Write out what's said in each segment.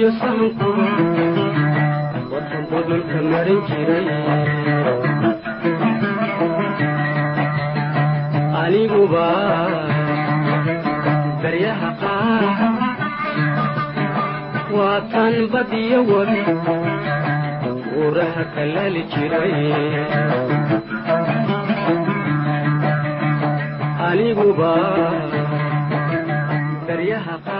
iyo sahanku wadanba dhulka marin jiray aniguba daryaha qaar waa tan badiyo wabi uuraha kalaali jiray aniguba daryaha qaar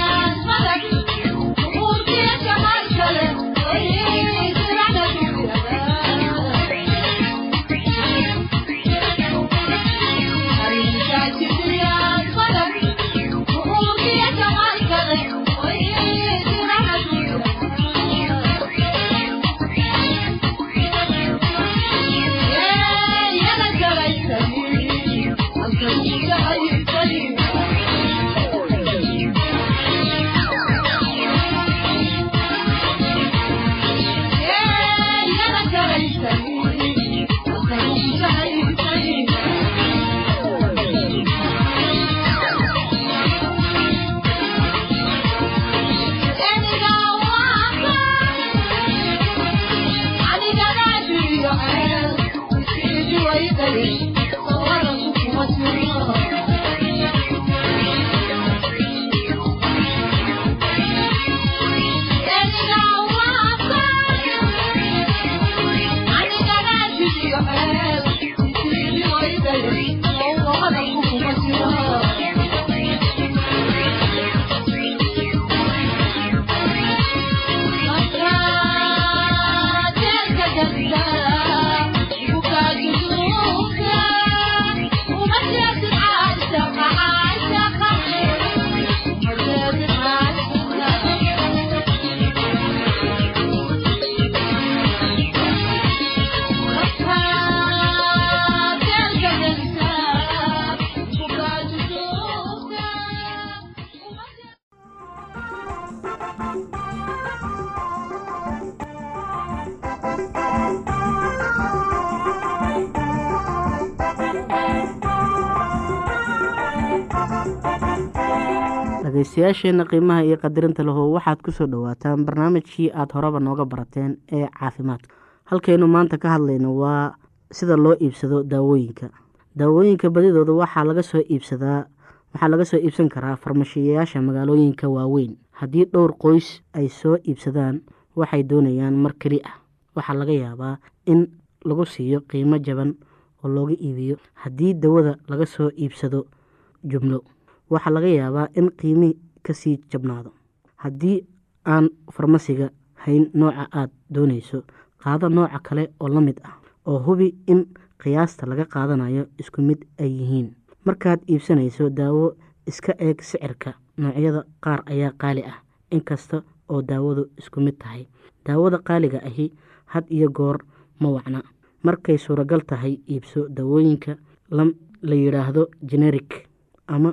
God's mother. Dhageystayaasheenna qiimaha iyo qadarinta lahow waxaad ku soo dhawaataan barnaamijkii aada horeba nooga barateen ee caafimaadka halkaynu maanta ka hadlayno waa sida loo iibsado daawooyinka. Daawooyinka badidooda waxaa laga soo iibsadaa waxaa laga soo iibsan karaa farmashiyayaasha magaalooyinka waaweyn. Haddii dhowr qoys ay soo iibsadaan waxay doonayaan mar keli ah. Waxaa laga yaabaa in lagu siiyo qiimo jaban oo looga iibiyo. Haddii dawada laga soo iibsado jumlo waxaa laga yaabaa in qiimi ka sii jabnaado. Haddii aan farmasiga hayn nooca aada doonayso qaado nooca kale oo la mid ah oo hubi in qiyaasta laga qaadanayo isku mid ay yihiin. Markaad iibsanayso daawo iska eeg sicirka. Noocyada qaar ayaa qaali ah inkasta oo daawadu isku mid tahay. Daawada qaaliga ahi had iyo goor ma wacna. Markay suuragal tahay iibso daawooyinka la yidhaahdo generic ama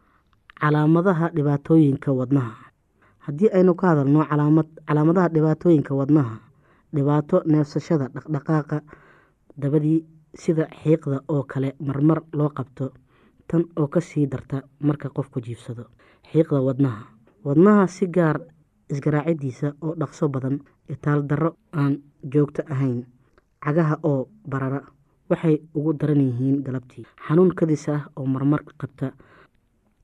calaamadaha dhibaatooyinka wadnaha. Haddii aynu ka hadalno calaamadaha dhibaatooyinka wadnaha dhibaato neefsashada dhaqdhaqaaqa dabadii sida xiiqda oo kale marmar loo qabto tan oo ka sii darta marka qofku jiifsado xiiqda wadnaha. Wadnaha si gaar isgaraacidiisa oo dhaqso badan itaal darro aan joogto ahayn cagaha oo barara waxay ugu daran yihiin galabtii. Xanuun kadis ah oo marmar qabta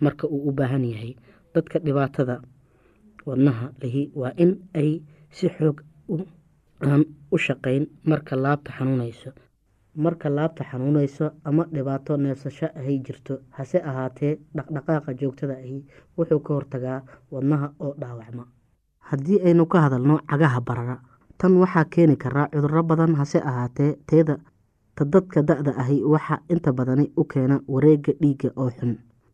marka uu u baahan yahay. Dadka dhibaatada wadnaha lihi waa in ay si xoog aan u shaqeyn marka laabta xanuunayso. Marka laabta xanuunayso ama dhibaato neefsasho ahay jirto hase ahaatee dhaqdhaqaaqa joogtada ahi wuxuu ka hortagaa wadnaha oo dhaawacma. Haddii aynu ka hadalno cagaha barara tan waxaa keeni karaa cuduro badan hase ahaatee teeda ta dadka da-da ahi waxaa inta badani u keena wareega dhiigga oo xun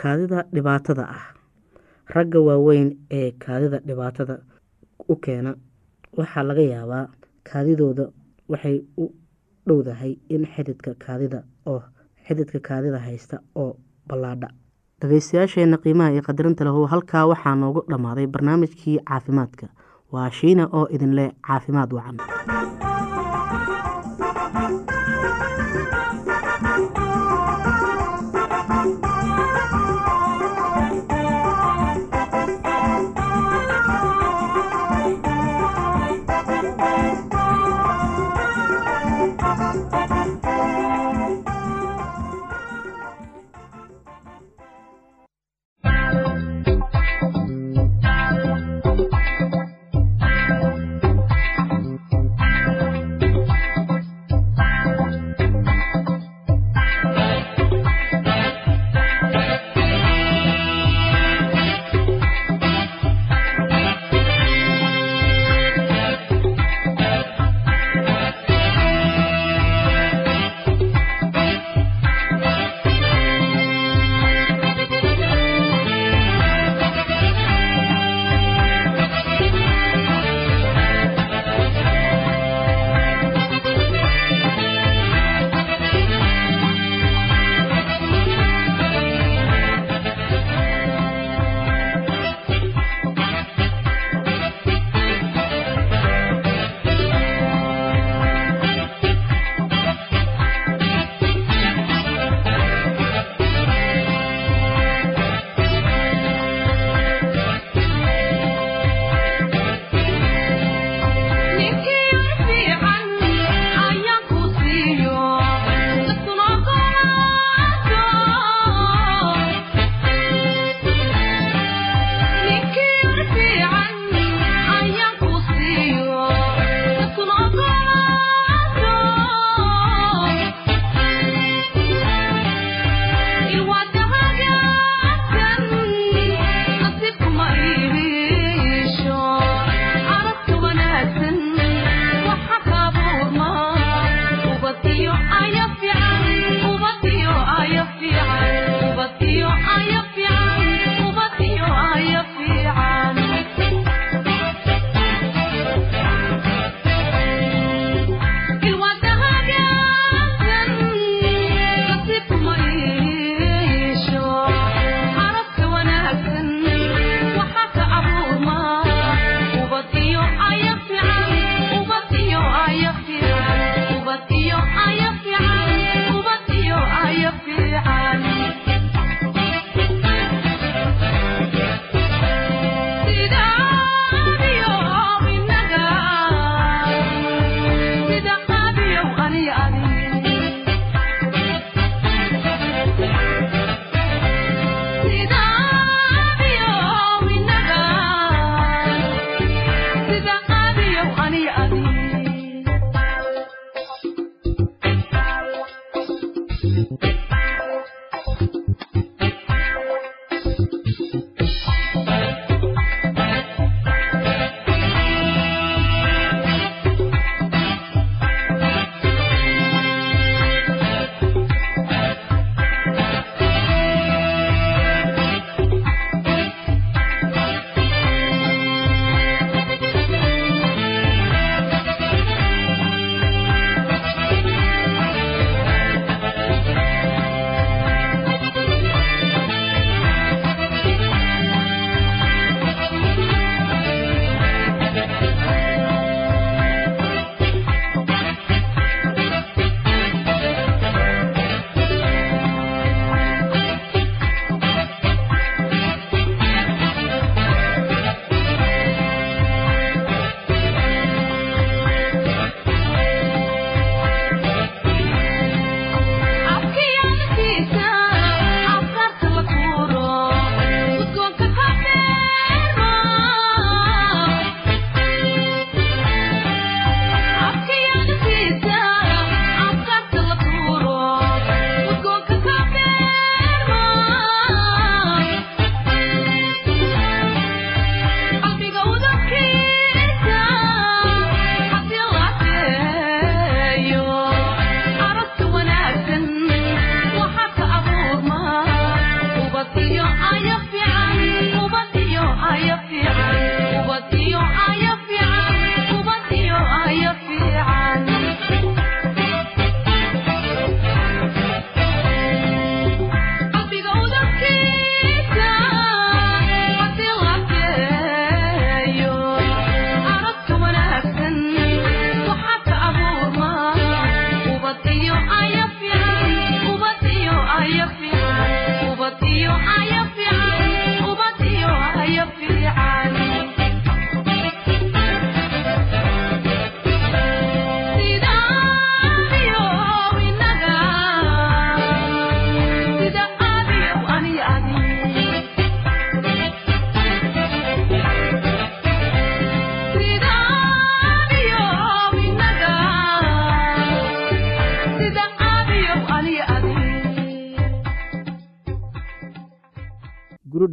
kaadida dhibaatada ah. Ragga waaweyn ee kaadida dhibaatada u keena waxaa laga yaabaa kaadidooda waxay u dhowdahay in xididka kaadida oo xididka kaadida haysta oo ballaadha. Dhageystayaasheena qiimaha iyo qadarinta lahu halkaa waxaa noogu dhammaaday barnaamijkii caafimaadka. Waa shiina oo idinleh caafimaad wacan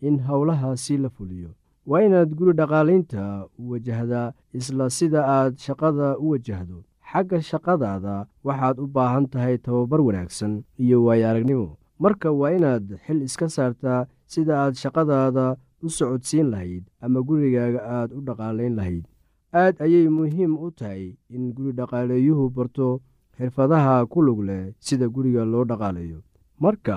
in howlahaasi la fuliyo. Waa inaad guri dhaqaalaynta u wajahdaa isla sida aad shaqada u wajahdo. Xagga shaqadaada waxaad u baahan tahay tababar wanaagsan iyo waayo aragnimo marka waa inaad xil iska saartaa sida aad shaqadaada u socodsiin lahayd ama gurigaaga aad u dhaqaalayn lahayd. Aad ayay muhiim u tahay in guri dhaqaaleeyuhu barto xirfadaha ku lug leh sida guriga loo dhaqaalayo marka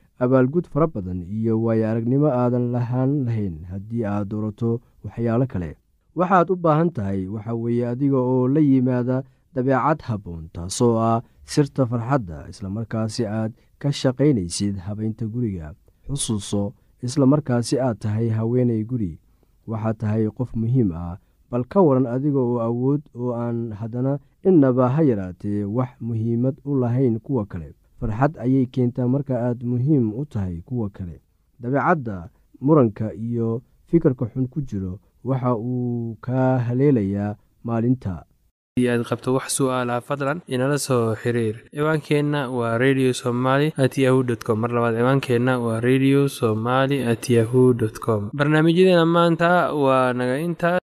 abaalgud fara badan iyo waayo aragnimo aadan lahaan lahayn haddii aad doorato waxyaalo kale. Waxaad u baahan tahay waxa weeye adiga oo la yimaada dabeecad habboon taasoo ah sirta farxadda islamarkaasi aad ka shaqaynaysid habaynta guriga. Xusuuso islamarkaasi aad tahay haweenay guri. Waxaad tahay qof muhiim ah bal ka waran adiga oo awood oo aan haddana innaba ha yaraatee wax muhiimad u lahayn kuwa kale farxad ayay keentaa. Marka aad muhiim u tahay kuwa kale dabeecadda muranka iyo fikirka xun ku jiro waxa uu kaa haleelayaa maalinta. Aad qabto wax su'aalaha fadlan inala soo xiriir. Ciwaankeenna waa radio somaly at yahu dt com. Mar labaad ciwaankeenna waa radio somaly at yahu dt com. Barnaamijyadeena maanta waa naga intaa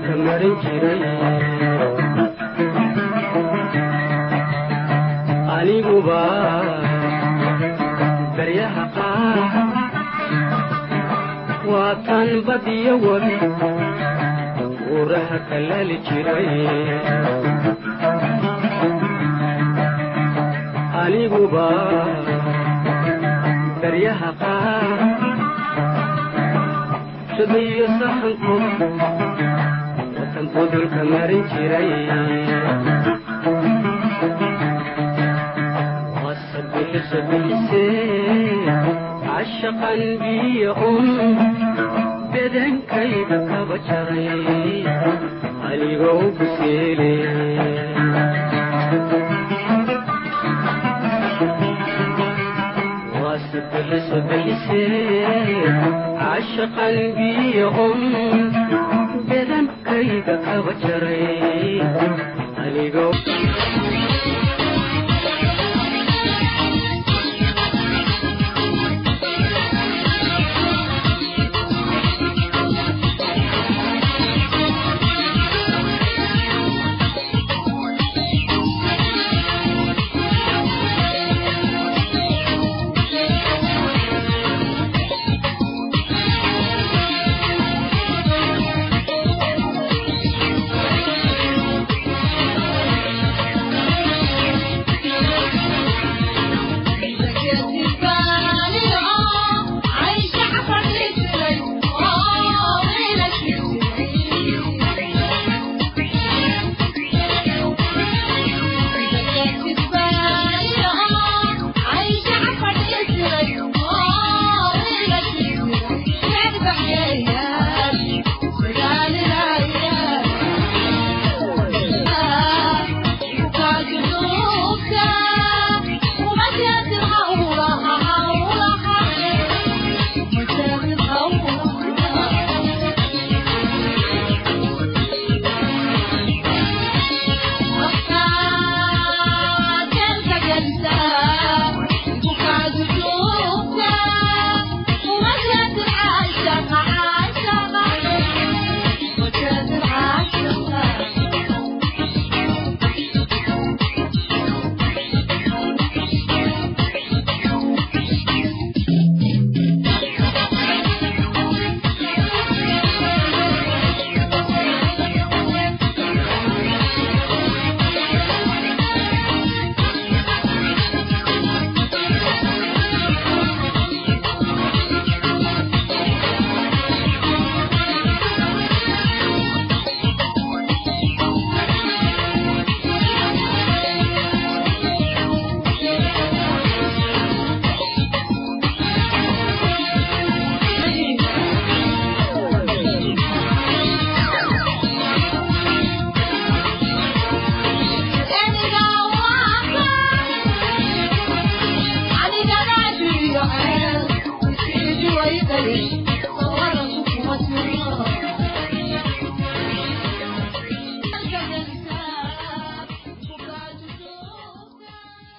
budulka marin jiray aniguba daryaha qaar waa tan badiyo webi buuraha kalali jiray aniguba daryaha qaar shadayo sahanku watan budulka marin jiray cashaqan biyo un kaba jaray aligoo buseele cashaqan biyahom bedankayga kaba jaray